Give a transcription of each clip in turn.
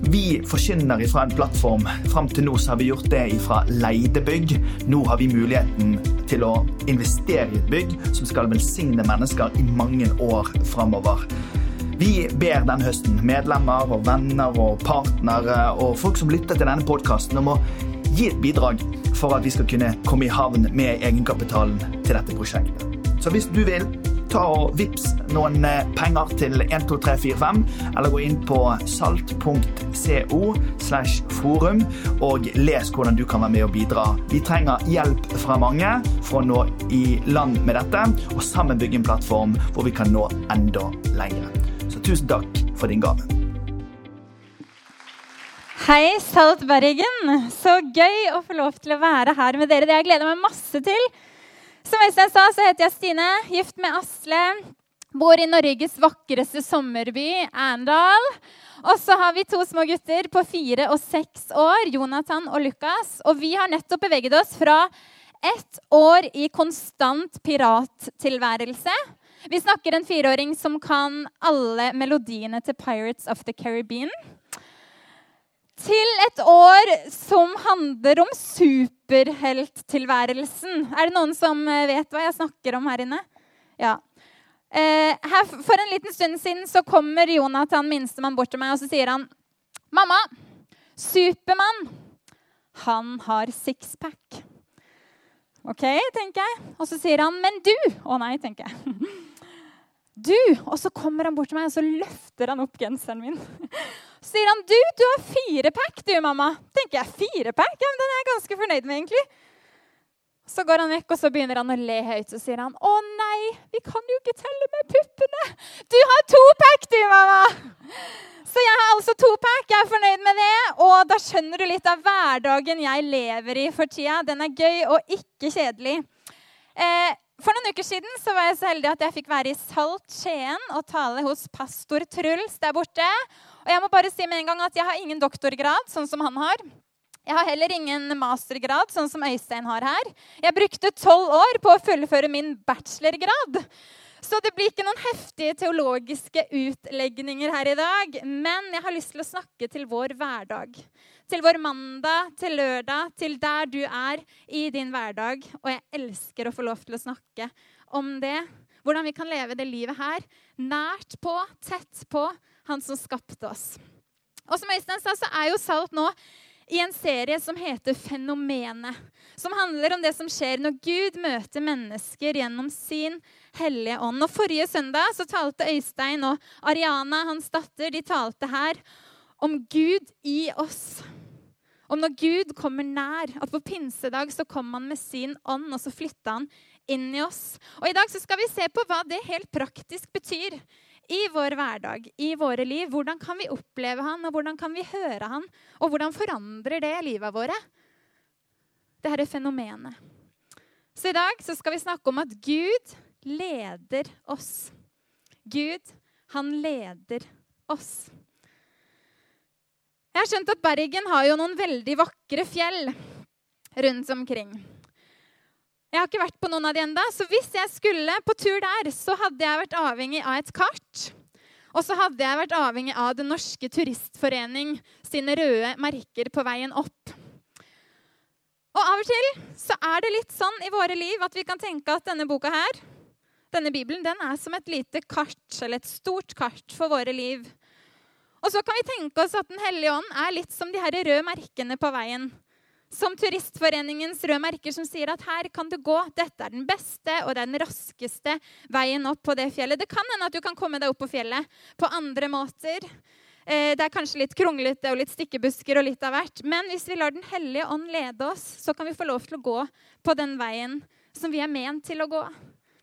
vi forkynner fra en plattform. Fram til nå har vi gjort det fra leide bygg. Nå har vi muligheten til å investere i et bygg som skal velsigne mennesker i mange år framover. Vi ber denne høsten medlemmer og venner og partnere og folk som lytter til denne podkasten, om å gi et bidrag for at vi skal kunne komme i havn med egenkapitalen til dette prosjektet. Så hvis du vil, ta og vips noen penger til 12345, eller gå inn på salt.co slash forum og les hvordan du kan være med og bidra. Vi trenger hjelp fra mange for å nå i land med dette, og sammen bygge en plattform hvor vi kan nå enda lenger. Så tusen takk for din gave. Hei, Salt Bergen. Så gøy å få lov til å være her med dere. Det jeg gleder meg masse til. Som Øystein sa, så heter jeg Stine, gift med Asle. Bor i Norges vakreste sommerby, Arendal. Og så har vi to små gutter på fire og seks år, Jonathan og Lukas. Og vi har nettopp beveget oss fra ett år i konstant pirattilværelse. Vi snakker en fireåring som kan alle melodiene til Pirates of the Caribbean til et år som handler om superhelttilværelsen. Er det noen som vet hva jeg snakker om her inne? Ja. Eh, for en liten stund siden så kommer Jonathan, minstemann, bort til meg og så sier han, 'Mamma, Supermann, han har sixpack.' OK, tenker jeg. Og så sier han, 'Men du?' Å nei, tenker jeg. Du! Og så kommer han bort til meg og så løfter han opp genseren min. Så sier han, 'Du, du har firepack, du, mamma.' tenker jeg, firepack? Ja, men Den er jeg ganske fornøyd med, egentlig. Så går han vekk, og så begynner han å le høyt. Så sier han, 'Å nei, vi kan jo ikke telle med puppene.' 'Du har to pack, du, mamma.' Så jeg har altså to pack. Jeg er fornøyd med det. Og da skjønner du litt av hverdagen jeg lever i for tida. Den er gøy og ikke kjedelig. Eh, for noen uker siden så var jeg så heldig at jeg fikk være i Salt Skien og tale hos pastor Truls der borte. Og jeg må bare si med en gang at jeg har ingen doktorgrad, sånn som han har. Jeg har heller ingen mastergrad, sånn som Øystein har her. Jeg brukte tolv år på å fullføre min bachelorgrad. Så det blir ikke noen heftige teologiske utlegninger her i dag. Men jeg har lyst til å snakke til vår hverdag. Til vår mandag, til lørdag, til der du er i din hverdag. Og jeg elsker å få lov til å snakke om det. Hvordan vi kan leve det livet her nært på, tett på han som skapte oss. Og som Øystein sa, så er jo Salt nå i en serie som heter Fenomenet. Som handler om det som skjer når Gud møter mennesker gjennom sin hellige ånd. Og Forrige søndag så talte Øystein og Ariana, hans datter, de talte her om Gud i oss. Om når Gud kommer nær. At på pinsedag så kom han med sin ånd, og så flytta han inn i oss. Og I dag så skal vi se på hva det helt praktisk betyr i vår hverdag, i våre liv. Hvordan kan vi oppleve han, og hvordan kan vi høre han? Og hvordan forandrer det livet våre? Det er fenomenet. Så i dag så skal vi snakke om at Gud leder oss. Gud, han leder oss. Jeg har skjønt at Bergen har jo noen veldig vakre fjell rundt omkring. Jeg har ikke vært på noen av de enda, så hvis jeg skulle på tur der, så hadde jeg vært avhengig av et kart. Og så hadde jeg vært avhengig av Den norske turistforening sine røde merker på veien opp. Og av og til så er det litt sånn i våre liv at vi kan tenke at denne boka her, denne Bibelen, den er som et lite kart, eller et stort kart for våre liv. Og så kan vi tenke oss at Den hellige ånd er litt som de her røde merkene på veien. Som Turistforeningens røde merker som sier at her kan du gå. Dette er den beste og den raskeste veien opp på det fjellet. Det kan hende at du kan komme deg opp på fjellet på andre måter. Eh, det er kanskje litt kronglete og litt stikkebusker og litt av hvert. Men hvis vi lar Den hellige ånd lede oss, så kan vi få lov til å gå på den veien som vi er ment til å gå.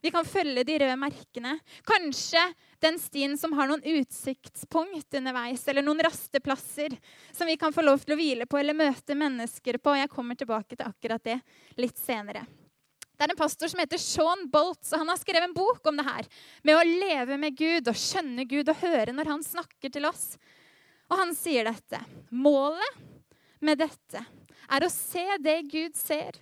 Vi kan følge de røde merkene. Kanskje den stien som har noen utsiktspunkt underveis, eller noen rasteplasser som vi kan få lov til å hvile på eller møte mennesker på. Jeg kommer tilbake til akkurat det litt senere. Det er en pastor som heter Sean Bolt, og han har skrevet en bok om det her. Med å leve med Gud og skjønne Gud og høre når han snakker til oss. Og han sier dette. Målet med dette er å se det Gud ser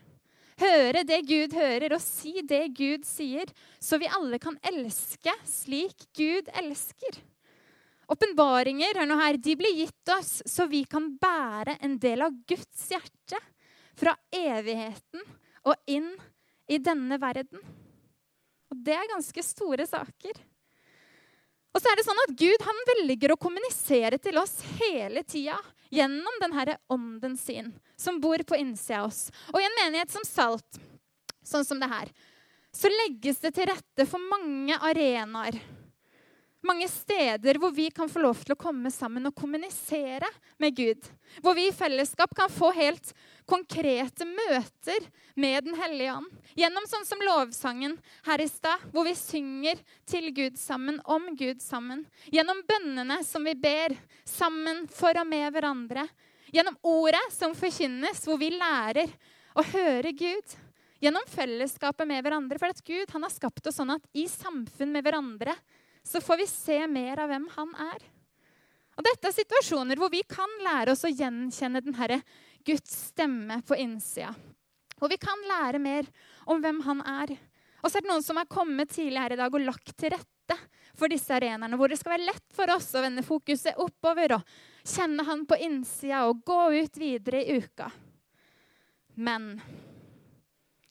høre det Gud hører, og si det Gud sier, så vi alle kan elske slik Gud elsker. Åpenbaringer de blir gitt oss så vi kan bære en del av Guds hjerte fra evigheten og inn i denne verden. Og det er ganske store saker. Og så er det sånn at Gud han velger å kommunisere til oss hele tida gjennom denne ånden sin som bor på innsida av oss. Og i en menighet som Salt, sånn som det her, så legges det til rette for mange arenaer. Mange steder hvor vi kan få lov til å komme sammen og kommunisere med Gud. Hvor vi i fellesskap kan få helt konkrete møter med Den hellige ånd. Gjennom sånn som lovsangen her i stad, hvor vi synger til Gud sammen, om Gud sammen. Gjennom bønnene som vi ber sammen for og med hverandre. Gjennom ordet som forkynnes, hvor vi lærer å høre Gud. Gjennom fellesskapet med hverandre. For at Gud han har skapt oss sånn at i samfunn med hverandre så får vi se mer av hvem han er. Og Dette er situasjoner hvor vi kan lære oss å gjenkjenne denne Guds stemme på innsida. Hvor vi kan lære mer om hvem han er. Og så er det noen som har kommet tidlig her i dag og lagt til rette for disse arenaene, hvor det skal være lett for oss å vende fokuset oppover og kjenne han på innsida og gå ut videre i uka. Men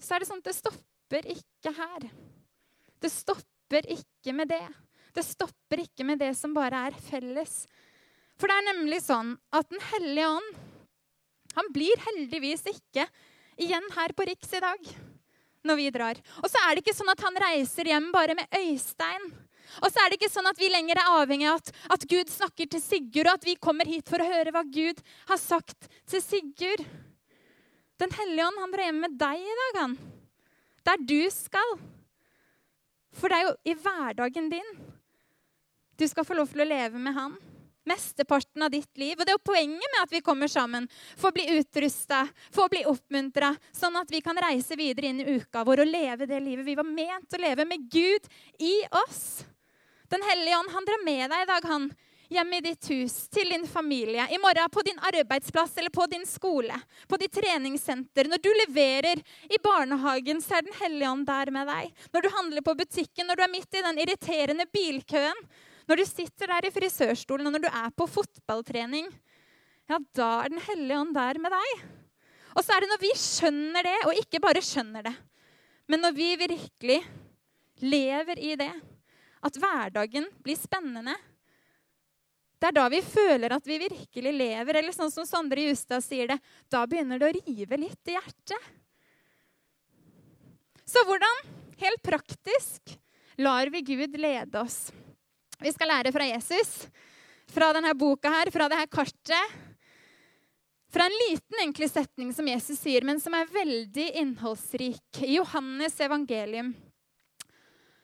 så er det sånn at det stopper ikke her. Det stopper ikke med det. Det stopper ikke med det som bare er felles. For det er nemlig sånn at Den hellige ånd han blir heldigvis ikke igjen her på Riks i dag når vi drar. Og så er det ikke sånn at han reiser hjem bare med Øystein. Og så er det ikke sånn at vi lenger er avhengig av at, at Gud snakker til Sigurd, og at vi kommer hit for å høre hva Gud har sagt til Sigurd. Den hellige ånd han drar hjem med deg i dag, han. Der du skal. For det er jo i hverdagen din du skal få lov til å leve med han mesteparten av ditt liv. Og det er jo poenget med at vi kommer sammen. For å bli utrusta, for å bli oppmuntra, sånn at vi kan reise videre inn i uka vår og leve det livet vi var ment å leve, med Gud i oss. Den hellige ånd, han drar med deg i dag, han. Hjemme i ditt hus, til din familie, i morgen på din arbeidsplass eller på din skole, på ditt treningssenter. Når du leverer i barnehagen, så er Den hellige ånd der med deg. Når du handler på butikken, når du er midt i den irriterende bilkøen, når du sitter der i frisørstolen, og når du er på fotballtrening, ja, da er Den hellige ånd der med deg. Og så er det når vi skjønner det, og ikke bare skjønner det, men når vi virkelig lever i det, at hverdagen blir spennende. Det er da vi føler at vi virkelig lever. Eller sånn som Sondre Justad sier det, da begynner det å rive litt i hjertet. Så hvordan, helt praktisk, lar vi Gud lede oss? Vi skal lære fra Jesus, fra denne boka her, fra dette kartet. Fra en liten enkle setning som Jesus sier, men som er veldig innholdsrik. I Johannes evangelium.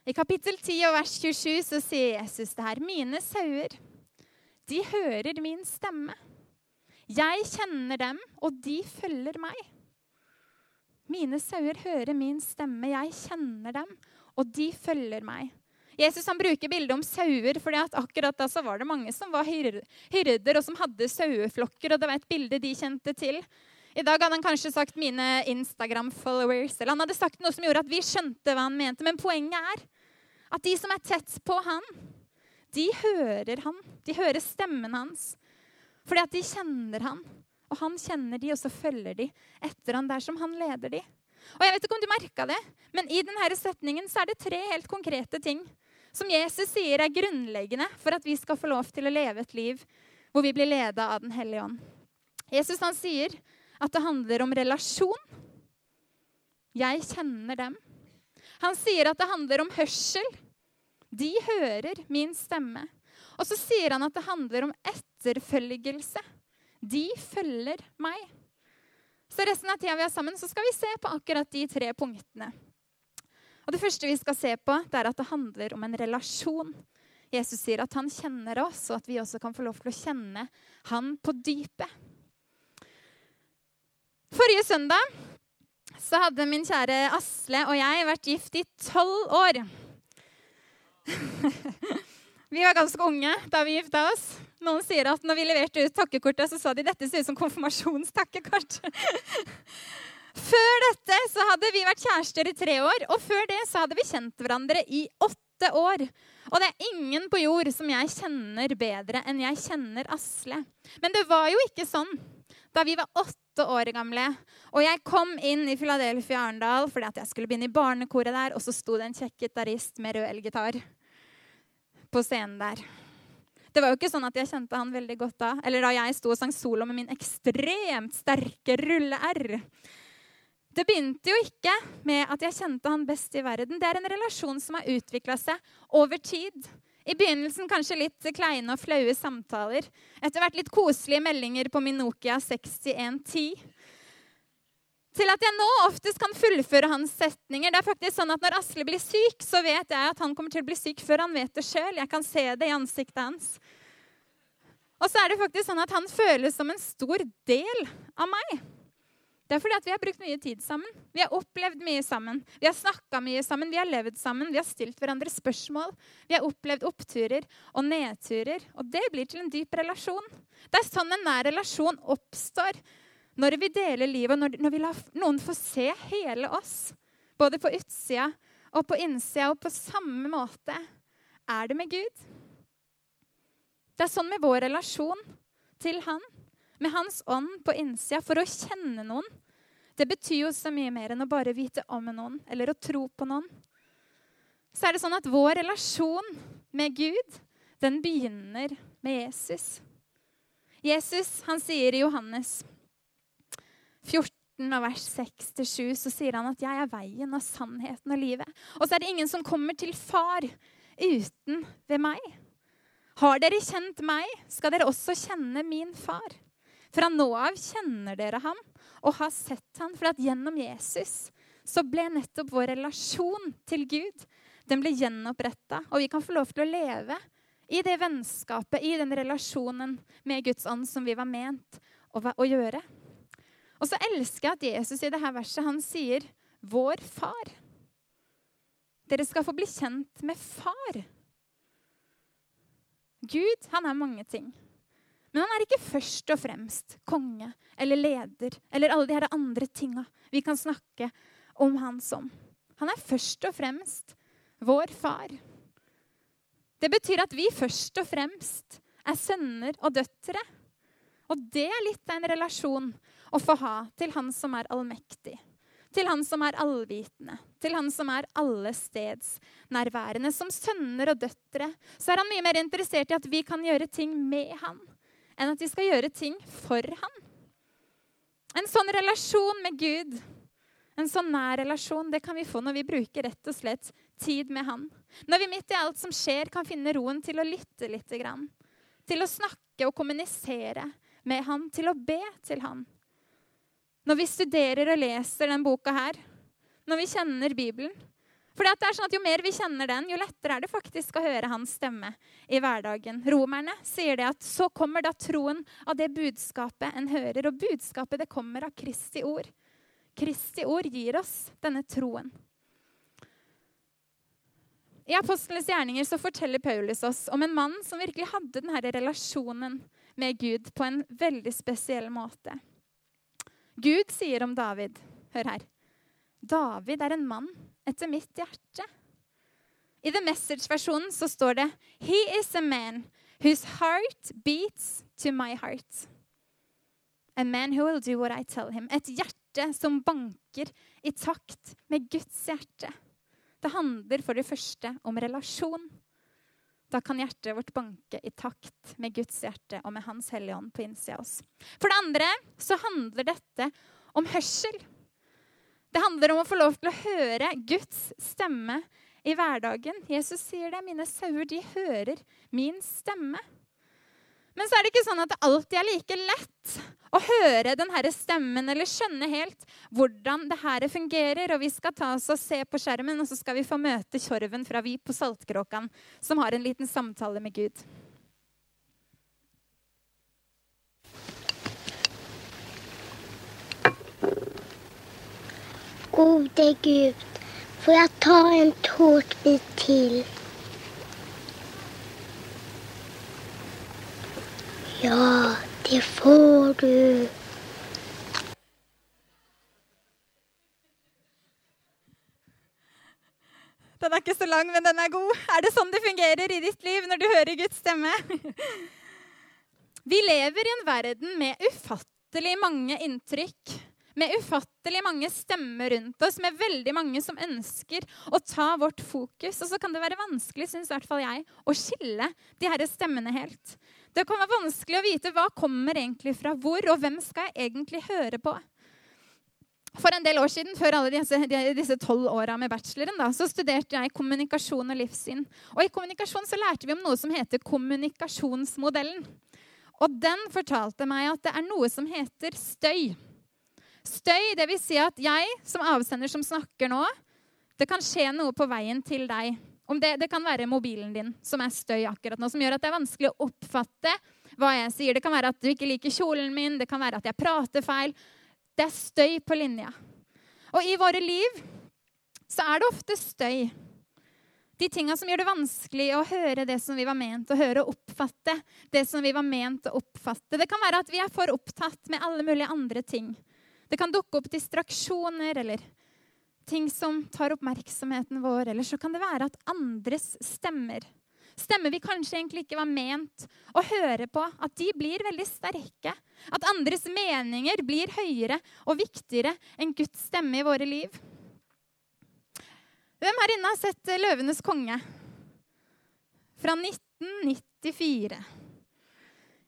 I kapittel 10 og vers 27 så sier Jesus det her. Mine sauer, de hører min stemme. Jeg kjenner dem, og de følger meg. Mine sauer hører min stemme. Jeg kjenner dem, og de følger meg. Jesus han bruker bildet om sauer, fordi at akkurat da så var det mange som var hyrder, og som hadde saueflokker. og Det var et bilde de kjente til. I dag hadde han kanskje sagt 'mine Instagram-followers'. Eller han hadde sagt noe som gjorde at vi skjønte hva han mente. Men poenget er at de som er tett på han, de hører han. De hører stemmen hans. Fordi at de kjenner han. Og han kjenner de, og så følger de etter han der som han leder de. Og jeg vet ikke om du merka det, men i denne setningen så er det tre helt konkrete ting som Jesus sier er grunnleggende for at vi skal få lov til å leve et liv hvor vi blir leda av Den hellige ånd. Jesus han sier at det handler om relasjon. Jeg kjenner dem. Han sier at det handler om hørsel. De hører min stemme. Og så sier han at det handler om etterfølgelse. De følger meg. Så resten av tida vi er sammen, så skal vi se på akkurat de tre punktene. Og Det første vi skal se på, det er at det handler om en relasjon. Jesus sier at han kjenner oss, og at vi også kan få lov til å kjenne han på dypet. Forrige søndag så hadde min kjære Asle og jeg vært gift i tolv år. vi var ganske unge da vi gifta oss. Noen sier at når vi leverte ut takkekortet, så sa de dette ser ut som konfirmasjonstakkekort. før dette så hadde vi vært kjærester i tre år, og før det så hadde vi kjent hverandre i åtte år. Og det er ingen på jord som jeg kjenner bedre enn jeg kjenner Asle. Men det var jo ikke sånn da vi var åtte år gamle. Og jeg kom inn i Philadelphia Arendal fordi at jeg skulle begynne i barnekoret der, og så sto det en kjekk gitarist med rød elgitar på scenen der. Det var jo ikke sånn at jeg kjente han veldig godt da. Eller da jeg sto og sang solo med min ekstremt sterke rulle-R. Det begynte jo ikke med at jeg kjente han best i verden. Det er en relasjon som har utvikla seg over tid. I begynnelsen kanskje litt kleine og flaue samtaler. Etter hvert litt koselige meldinger på min Nokia 6110. Til at jeg nå oftest kan fullføre hans setninger. Det er faktisk sånn at Når Asle blir syk, så vet jeg at han kommer til å bli syk før han vet det sjøl. Jeg kan se det i ansiktet hans. Og så er det faktisk sånn at han føles som en stor del av meg. Det er fordi at vi har brukt mye tid sammen. Vi har opplevd mye sammen. Vi har snakka mye sammen, vi har levd sammen, vi har stilt hverandre spørsmål. Vi har opplevd oppturer og nedturer, og det blir til en dyp relasjon. Det er sånn en nær relasjon oppstår når vi deler livet, når, når vi lar noen få se hele oss. Både på utsida og på innsida, og på samme måte er det med Gud. Det er sånn med vår relasjon til Han med Hans ånd på innsida for å kjenne noen. Det betyr jo så mye mer enn å bare vite om noen eller å tro på noen. Så er det sånn at vår relasjon med Gud, den begynner med Jesus. Jesus han sier i Johannes 14 vers 6-7 så sier han at 'jeg er veien og sannheten og livet'. Og så er det ingen som kommer til far uten ved meg. Har dere kjent meg, skal dere også kjenne min far. Fra nå av kjenner dere ham og har sett ham, for at gjennom Jesus så ble nettopp vår relasjon til Gud den ble gjenoppretta, og vi kan få lov til å leve i det vennskapet, i den relasjonen med Guds ånd som vi var ment å, å gjøre. Og så elsker jeg at Jesus i dette verset han sier 'vår far'. Dere skal få bli kjent med far. Gud, han er mange ting. Men han er ikke først og fremst konge eller leder eller alle de her andre tinga vi kan snakke om han som. Han er først og fremst vår far. Det betyr at vi først og fremst er sønner og døtre. Og det er litt av en relasjon å få ha til han som er allmektig. Til han som er allvitende, til han som er allestedsnærværende. Som sønner og døtre så er han mye mer interessert i at vi kan gjøre ting med han enn at vi skal gjøre ting for han. En sånn relasjon med Gud, en sånn nær relasjon, det kan vi få når vi bruker rett og slett tid med han. Når vi midt i alt som skjer, kan finne roen til å lytte litt. Til å snakke og kommunisere med han, til å be til han. Når vi studerer og leser denne boka her, når vi kjenner Bibelen, for det er sånn at Jo mer vi kjenner den, jo lettere er det faktisk å høre hans stemme i hverdagen. Romerne sier det at så kommer da troen av det budskapet en hører. Og budskapet det kommer av Kristi ord. Kristi ord gir oss denne troen. I Apostlenes gjerninger så forteller Paulus oss om en mann som virkelig hadde denne relasjonen med Gud på en veldig spesiell måte. Gud sier om David Hør her. David er en mann etter mitt hjerte. I The Message-versjonen så står det He is a man whose heart beats to my heart. A man who will do what I tell him. Et hjerte som banker i takt med Guds hjerte. Det handler for det første om relasjon. Da kan hjertet vårt banke i takt med Guds hjerte og med Hans Hellige Ånd på innsida av oss. For det andre så handler dette om hørsel. Det handler om å få lov til å høre Guds stemme i hverdagen. Jesus sier det. 'Mine sauer, de hører min stemme'. Men så er det ikke sånn at det alltid er like lett å høre denne stemmen eller skjønne helt hvordan det her fungerer. Og vi skal ta oss og se på skjermen, og så skal vi få møte Tjorven fra Vi på Saltkråkan, som har en liten samtale med Gud. Gode Gud, får jeg ta en tårtbit til? Ja, det får du. Den er ikke så lang, men den er god. Er det sånn det fungerer i ditt liv når du hører Guds stemme? Vi lever i en verden med ufattelig mange inntrykk. Med ufattelig mange stemmer rundt oss, med veldig mange som ønsker å ta vårt fokus. Og så kan det være vanskelig, syns i hvert fall jeg, å skille de her stemmene helt. Det kan være vanskelig å vite hva kommer egentlig fra hvor, og hvem skal jeg egentlig høre på. For en del år siden, før alle disse tolv åra med bacheloren, da, så studerte jeg kommunikasjon og livssyn. Og i kommunikasjon så lærte vi om noe som heter kommunikasjonsmodellen. Og den fortalte meg at det er noe som heter støy. Støy, det vil si at jeg som avsender som snakker nå, det kan skje noe på veien til deg. Det, det, kan være mobilen din som er støy akkurat nå, som gjør at det er vanskelig å oppfatte hva jeg sier. Det kan være at du ikke liker kjolen min, det kan være at jeg prater feil. Det er støy på linja. Og i våre liv så er det ofte støy. De tinga som gjør det vanskelig å høre det som vi var ment å høre, og oppfatte det som vi var ment å oppfatte. Det kan være at vi er for opptatt med alle mulige andre ting. Det kan dukke opp distraksjoner eller ting som tar oppmerksomheten vår. Eller så kan det være at andres stemmer Stemmer vi kanskje egentlig ikke var ment å høre på, at de blir veldig sterke. At andres meninger blir høyere og viktigere enn Guds stemme i våre liv. Hvem her inne har sett 'Løvenes konge'? Fra 1994.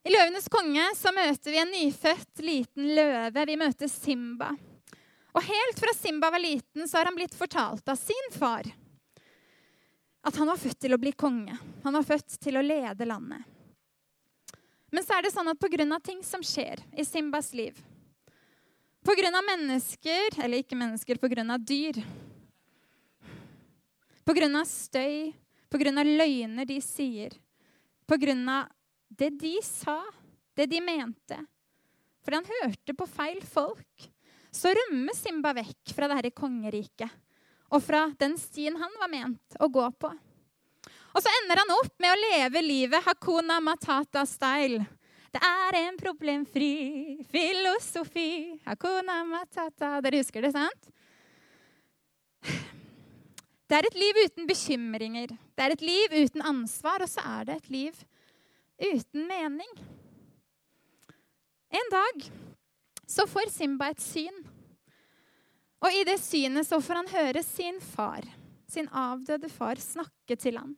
I 'Løvenes konge' så møter vi en nyfødt liten løve. Vi møter Simba. Og helt fra Simba var liten, så har han blitt fortalt av sin far at han var født til å bli konge. Han var født til å lede landet. Men så er det sånn at pga. ting som skjer i Simbas liv, pga. mennesker, eller ikke mennesker, pga. dyr, pga. støy, pga. løgner de sier, pga. Det de sa, det de mente Fordi han hørte på feil folk, så rømmer Simba vekk fra dette kongeriket og fra den stien han var ment å gå på. Og så ender han opp med å leve livet Hakuna Matata-style. Det er en problemfri filosofi. Hakuna Matata. Dere husker det, sant? Det er et liv uten bekymringer. Det er et liv uten ansvar, og så er det et liv uten mening. En dag så får Simba et syn. Og i det synet så får han høre sin far, sin avdøde far, snakke til han.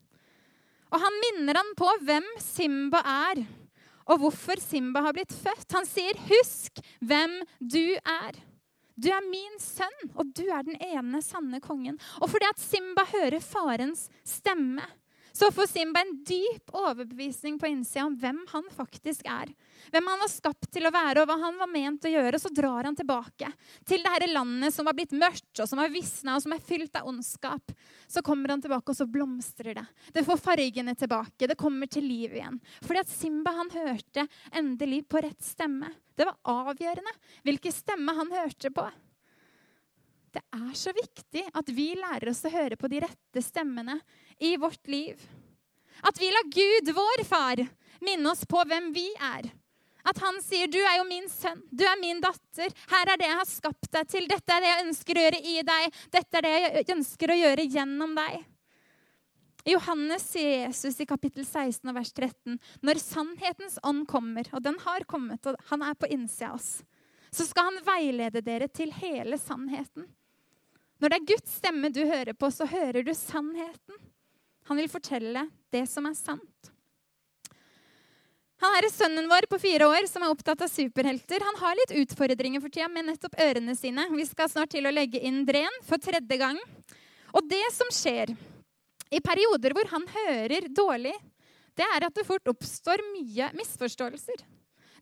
Og han minner han på hvem Simba er, og hvorfor Simba har blitt født. Han sier, 'Husk hvem du er'. Du er min sønn, og du er den ene sanne kongen. Og fordi at Simba hører farens stemme, så får Simba en dyp overbevisning på innsida om hvem han faktisk er. Hvem han var skapt til å være, og hva han var ment å gjøre. Og så drar han tilbake til det dette landet som var blitt mørkt, og som har visna, og som er fylt av ondskap. Så kommer han tilbake, og så blomstrer det. Det får fargene tilbake. Det kommer til liv igjen. Fordi at Simba han hørte endelig på rett stemme. Det var avgjørende hvilken stemme han hørte på. Det er så viktig at vi lærer oss å høre på de rette stemmene i vårt liv. At vi lar Gud, vår far, minne oss på hvem vi er. At han sier, 'Du er jo min sønn. Du er min datter. Her er det jeg har skapt deg til. Dette er det jeg ønsker å gjøre i deg. Dette er det jeg ønsker å gjøre gjennom deg.' I Johannes sier Jesus i kapittel 16 vers 13.: Når sannhetens ånd kommer, og den har kommet, og han er på innsida av oss, så skal han veilede dere til hele sannheten. Når det er Guds stemme du hører på, så hører du sannheten. Han vil fortelle det som er sant. Han er sønnen vår på fire år som er opptatt av superhelter. Han har litt utfordringer for tida med nettopp ørene sine. Vi skal snart til å legge inn dren for tredje gang. Og det som skjer i perioder hvor han hører dårlig, det er at det fort oppstår mye misforståelser.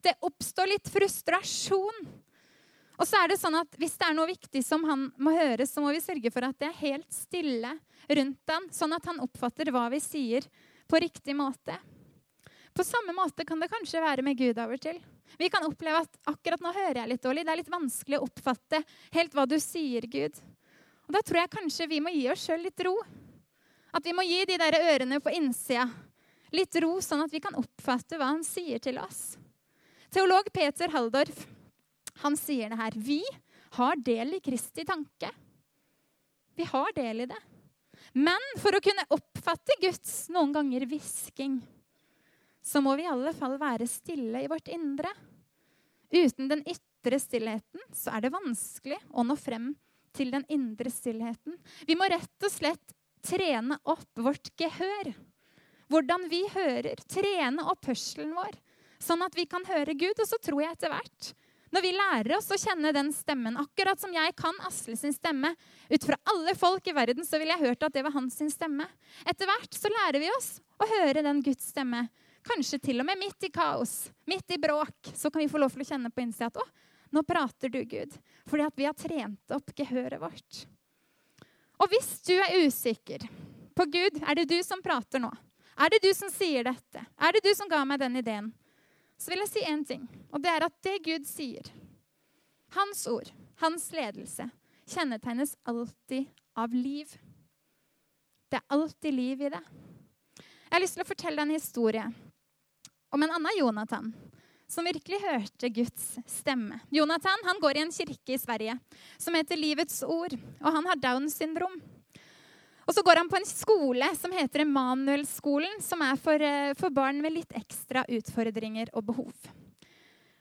Det oppstår litt frustrasjon. Og så er det sånn at Hvis det er noe viktig som han må høre, så må vi sørge for at det er helt stille rundt han, sånn at han oppfatter hva vi sier, på riktig måte. På samme måte kan det kanskje være med Gud og til. Vi kan oppleve at akkurat nå hører jeg litt dårlig. Det er litt vanskelig å oppfatte helt hva du sier, Gud. Og Da tror jeg kanskje vi må gi oss sjøl litt ro. At vi må gi de der ørene på innsida litt ro, sånn at vi kan oppfatte hva han sier til oss. Teolog Peter Haldorf han sier det her. Vi har del i Kristi tanke. Vi har del i det. Men for å kunne oppfatte Guds noen ganger hvisking, så må vi i alle fall være stille i vårt indre. Uten den ytre stillheten så er det vanskelig å nå frem til den indre stillheten. Vi må rett og slett trene opp vårt gehør. Hvordan vi hører. Trene opp hørselen vår, sånn at vi kan høre Gud. Og så tror jeg etter hvert når vi lærer oss å kjenne den stemmen, akkurat som jeg kan Asle sin stemme Ut fra alle folk i verden så ville jeg hørt at det var hans sin stemme. Etter hvert så lærer vi oss å høre den Guds stemme. Kanskje til og med midt i kaos, midt i bråk. Så kan vi få lov til å kjenne på innsida at å, nå prater du, Gud. Fordi at vi har trent opp gehøret vårt. Og hvis du er usikker på Gud, er det du som prater nå? Er det du som sier dette? Er det du som ga meg den ideen? Så vil jeg si én ting. Og det er at det Gud sier, hans ord, hans ledelse, kjennetegnes alltid av liv. Det er alltid liv i det. Jeg har lyst til å fortelle en historie om en annen Jonathan som virkelig hørte Guds stemme. Jonathan han går i en kirke i Sverige som heter Livets Ord, og han har Downs syndrom. Og så går han på en skole som heter Emanuelskolen, som er for, eh, for, barn med litt ekstra utfordringer og behov.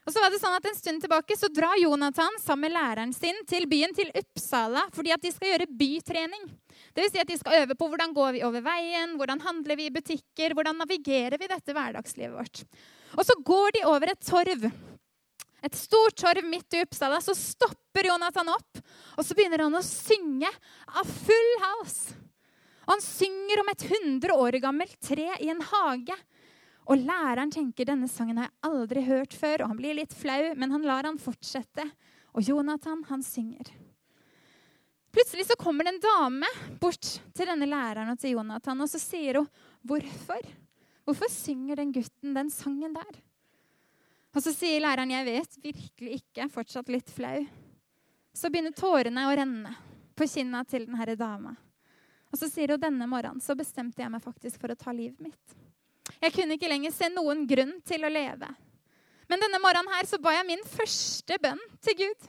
Og så var det sånn at En stund tilbake så drar Jonathan sammen med læreren sin til byen til Uppsala fordi at de skal gjøre bytrening. Det vil si at De skal øve på hvordan går vi over veien, hvordan handler vi i butikker, hvordan navigerer vi dette hverdagslivet vårt. Og Så går de over et torv. Et stort torv midt i Uppsala. Så stopper Jonathan opp, og så begynner han å synge av full hals. Og han synger om et 100 år gammelt tre i en hage. Og læreren tenker denne sangen har jeg aldri hørt før, og han blir litt flau, men han lar han fortsette. Og Jonathan, han synger. Plutselig så kommer det en dame bort til denne læreren og til Jonathan, og så sier hun, 'Hvorfor? Hvorfor synger den gutten den sangen der?' Og så sier læreren, 'Jeg vet virkelig ikke', fortsatt litt flau. Så begynner tårene å renne på kinna til denne dama. Og så sier hun denne morgenen så bestemte jeg meg faktisk for å ta livet mitt. Jeg kunne ikke lenger se noen grunn til å leve. Men denne morgenen her så ba jeg min første bønn til Gud.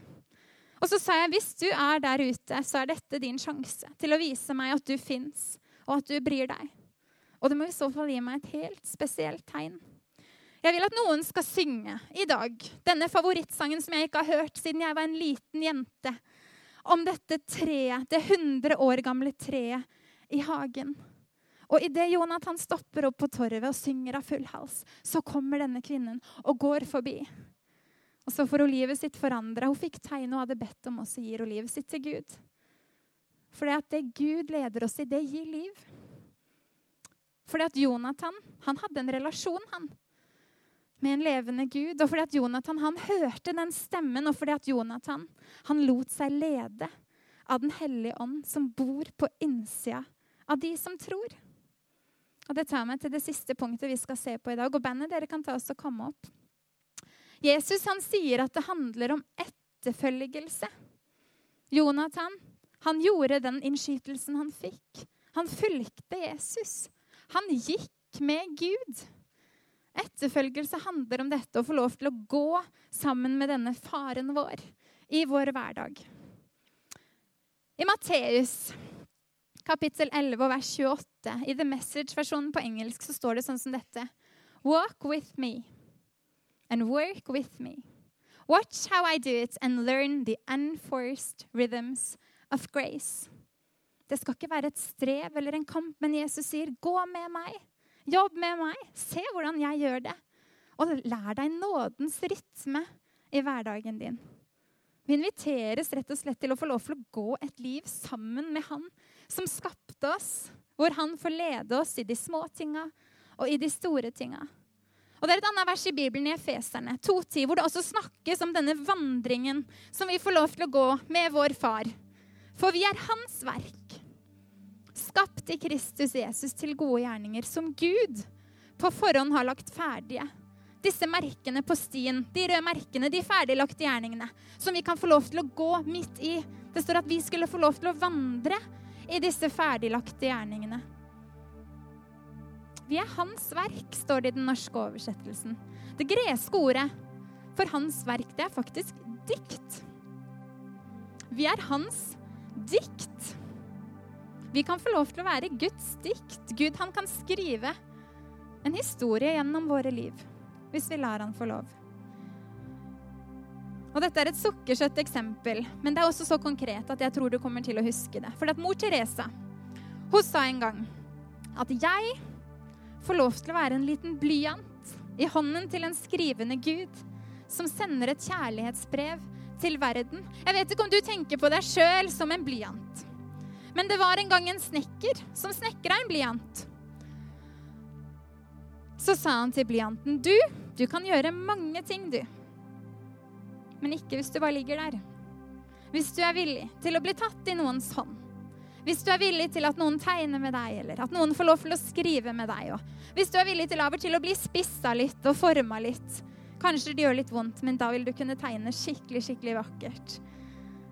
Og så sa jeg hvis du er der ute, så er dette din sjanse til å vise meg at du fins, og at du bryr deg. Og du må i så fall gi meg et helt spesielt tegn. Jeg vil at noen skal synge i dag denne favorittsangen som jeg ikke har hørt siden jeg var en liten jente om dette treet, det 100 år gamle treet i hagen. Og idet Jonathan stopper opp på torvet og synger av full hals, så kommer denne kvinnen og går forbi. Og så får hun livet sitt forandra. Hun fikk tegn hun hadde bedt om, og så gir hun livet sitt til Gud. For at det Gud leder oss i, det gir liv. Fordi at Jonathan han hadde en relasjon, han med en levende Gud. Og fordi at Jonathan han hørte den stemmen, og fordi at Jonathan han lot seg lede av Den hellige ånd, som bor på innsida av de som tror. Og Det tar meg til det siste punktet vi skal se på i dag. Og bandet dere kan ta oss og komme opp. Jesus han sier at det handler om etterfølgelse. Jonathan han gjorde den innskytelsen han fikk. Han fulgte Jesus. Han gikk med Gud. Etterfølgelse handler om dette å få lov til å gå sammen med denne faren vår i vår hverdag. I Matteus kapittel 11 vers 28, i The Message-versjonen på engelsk, så står det sånn som dette. Walk with me and work with me. Watch how I do it and learn the unforced rhythms of grace. Det skal ikke være et strev eller en kamp, men Jesus sier, 'Gå med meg'. Jobb med meg. Se hvordan jeg gjør det. Og lær deg nådens rytme i hverdagen din. Vi inviteres rett og slett til å få lov til å gå et liv sammen med Han som skapte oss, hvor Han får lede oss i de små tinga og i de store tinga. Og Det er et annet vers i Bibelen i Efeserne 2.10, hvor det også snakkes om denne vandringen som vi får lov til å gå med vår far. For vi er hans verk, skapt i Kristus Jesus til gode gjerninger, som Gud på forhånd har lagt ferdige. Disse merkene på stien, de røde merkene, de ferdiglagte gjerningene, som vi kan få lov til å gå midt i. Det står at vi skulle få lov til å vandre i disse ferdiglagte gjerningene. Vi er hans verk, står det i den norske oversettelsen. Det greske ordet for hans verk, det er faktisk dikt. Vi er hans dikt. Vi kan få lov til å være Guds dikt. Gud han kan skrive en historie gjennom våre liv hvis vi lar han få lov. Og Dette er et sukkersøtt eksempel, men det er også så konkret at jeg tror du kommer til å huske det. For at mor Teresa hun sa en gang at jeg får lov til å være en liten blyant i hånden til en skrivende Gud som sender et kjærlighetsbrev til verden. Jeg vet ikke om du tenker på deg sjøl som en blyant. Men det var en gang en snekker som snekra en blyant. Så sa han til blyanten, du, du kan gjøre mange ting, du. Men ikke hvis du bare ligger der. Hvis du er villig til å bli tatt i noens hånd hvis du er villig til at noen tegner med deg, eller at noen får lov til å skrive med deg, og hvis du er villig til til å bli spissa litt og forma litt Kanskje det gjør litt vondt, men da vil du kunne tegne skikkelig, skikkelig vakkert.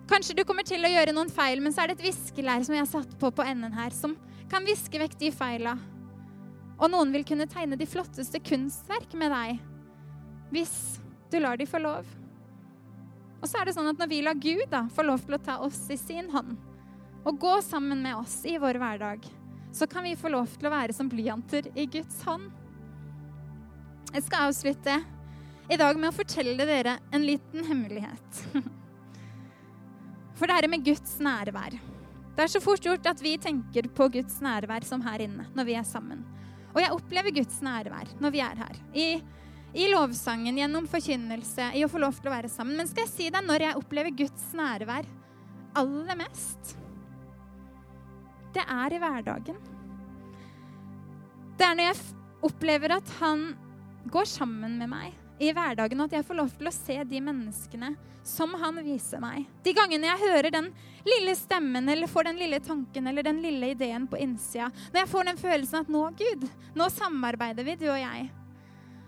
Kanskje du kommer til å gjøre noen feil, men så er det et viskelær som jeg har satt på på enden her, som kan viske vekk de feila. Og noen vil kunne tegne de flotteste kunstverk med deg hvis du lar de få lov. Og så er det sånn at når vi lar Gud da få lov til å ta oss i sin hånd, og gå sammen med oss i vår hverdag, så kan vi få lov til å være som blyanter i Guds hånd. Jeg skal avslutte i dag med å fortelle dere en liten hemmelighet. For det er med Guds nærvær. Det er så fort gjort at vi tenker på Guds nærvær som her inne når vi er sammen. Og jeg opplever Guds nærvær når vi er her. I, i lovsangen, gjennom forkynnelse, i å få lov til å være sammen. Men skal jeg si deg når jeg opplever Guds nærvær aller mest? det er i hverdagen. Det er når jeg opplever at han går sammen med meg i hverdagen, og at jeg får lov til å se de menneskene som han viser meg. De gangene jeg hører den lille stemmen eller får den lille tanken eller den lille ideen på innsida. Når jeg får den følelsen at nå, Gud, nå samarbeider vi, du og jeg.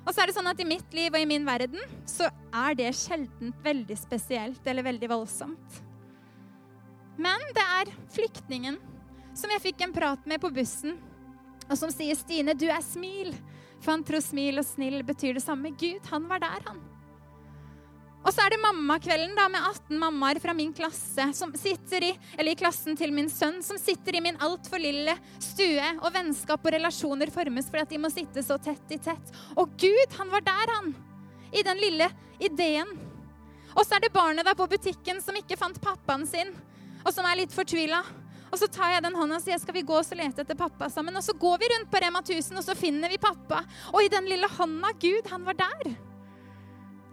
Og så er det sånn at i mitt liv og i min verden så er det sjelden veldig spesielt eller veldig voldsomt. Men det er flyktningen som jeg fikk en prat med på bussen, og som sier, 'Stine, du er smil'. For han tror smil og snill betyr det samme. Gud, han var der, han. Og så er det mammakvelden da, med 18 mammaer fra min klasse som sitter i, eller i klassen til min sønn, som sitter i min altfor lille stue, og vennskap og relasjoner formes fordi at de må sitte så tett i tett. Og Gud, han var der, han. I den lille ideen. Og så er det barnet da på butikken som ikke fant pappaen sin, og som er litt fortvila. Og så tar jeg den hånda og sier skal vi gå og lete etter pappa sammen. Og så går vi rundt på Rema 1000, og så finner vi pappa. Og i den lille hånda Gud, han var der.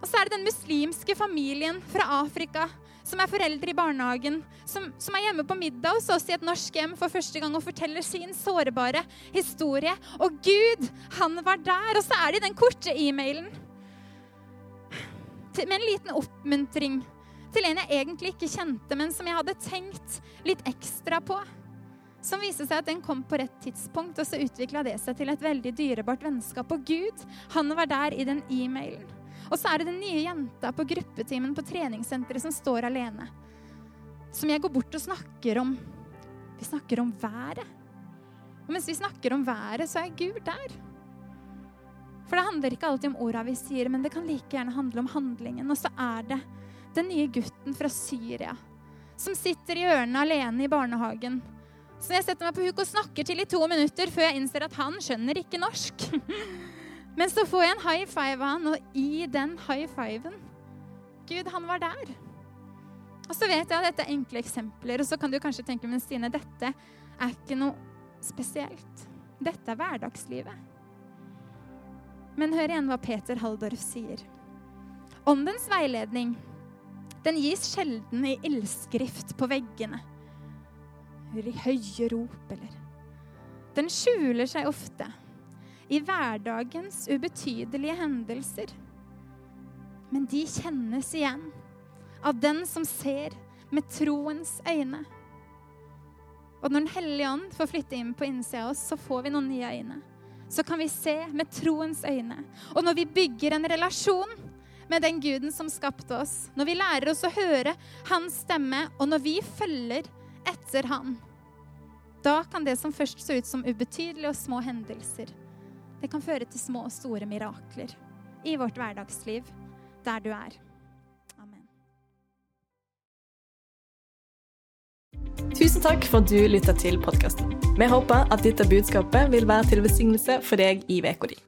Og så er det den muslimske familien fra Afrika som er foreldre i barnehagen, som, som, er hjemme på middag hos oss i et norsk hjem for første gang og forteller sin sårbare historie. Og Gud, han var der. Og så er det i den korte e-mailen med en liten oppmuntring til en jeg egentlig ikke kjente, men som jeg hadde tenkt litt ekstra på. Som viste seg at den kom på rett tidspunkt, og så utvikla det seg til et veldig dyrebart vennskap. Og Gud, han var der i den e-mailen. Og så er det den nye jenta på gruppetimen på treningssenteret som står alene. Som jeg går bort og snakker om. Vi snakker om været. Og mens vi snakker om været, så er Gud der. For det handler ikke alltid om orda vi sier, men det kan like gjerne handle om handlingen. Og så er det den nye gutten fra Syria som sitter i ørene alene i barnehagen. Så jeg setter meg på huk og snakker til i to minutter før jeg innser at han skjønner ikke norsk. Men så får jeg en high five av han, og i den high fiven Gud, han var der. Og så vet jeg at dette er enkle eksempler, og så kan du kanskje tenke men Stine, dette er ikke noe spesielt. Dette er hverdagslivet. Men hør igjen hva Peter Halldorf sier. Åndens veiledning den gis sjelden i ildskrift på veggene eller i høye rop eller Den skjuler seg ofte i hverdagens ubetydelige hendelser. Men de kjennes igjen av den som ser med troens øyne. Og når Den hellige ånd får flytte inn på innsida av oss, så får vi noen nye øyne. Så kan vi se med troens øyne. Og når vi bygger en relasjon med den guden som skapte oss, når vi lærer oss å høre hans stemme, og når vi følger etter han, da kan det som først så ut som ubetydelige og små hendelser, det kan føre til små og store mirakler i vårt hverdagsliv, der du er. Amen. Tusen takk for at du lytta til podkasten. Vi håper at dette budskapet vil være til velsignelse for deg i uka di.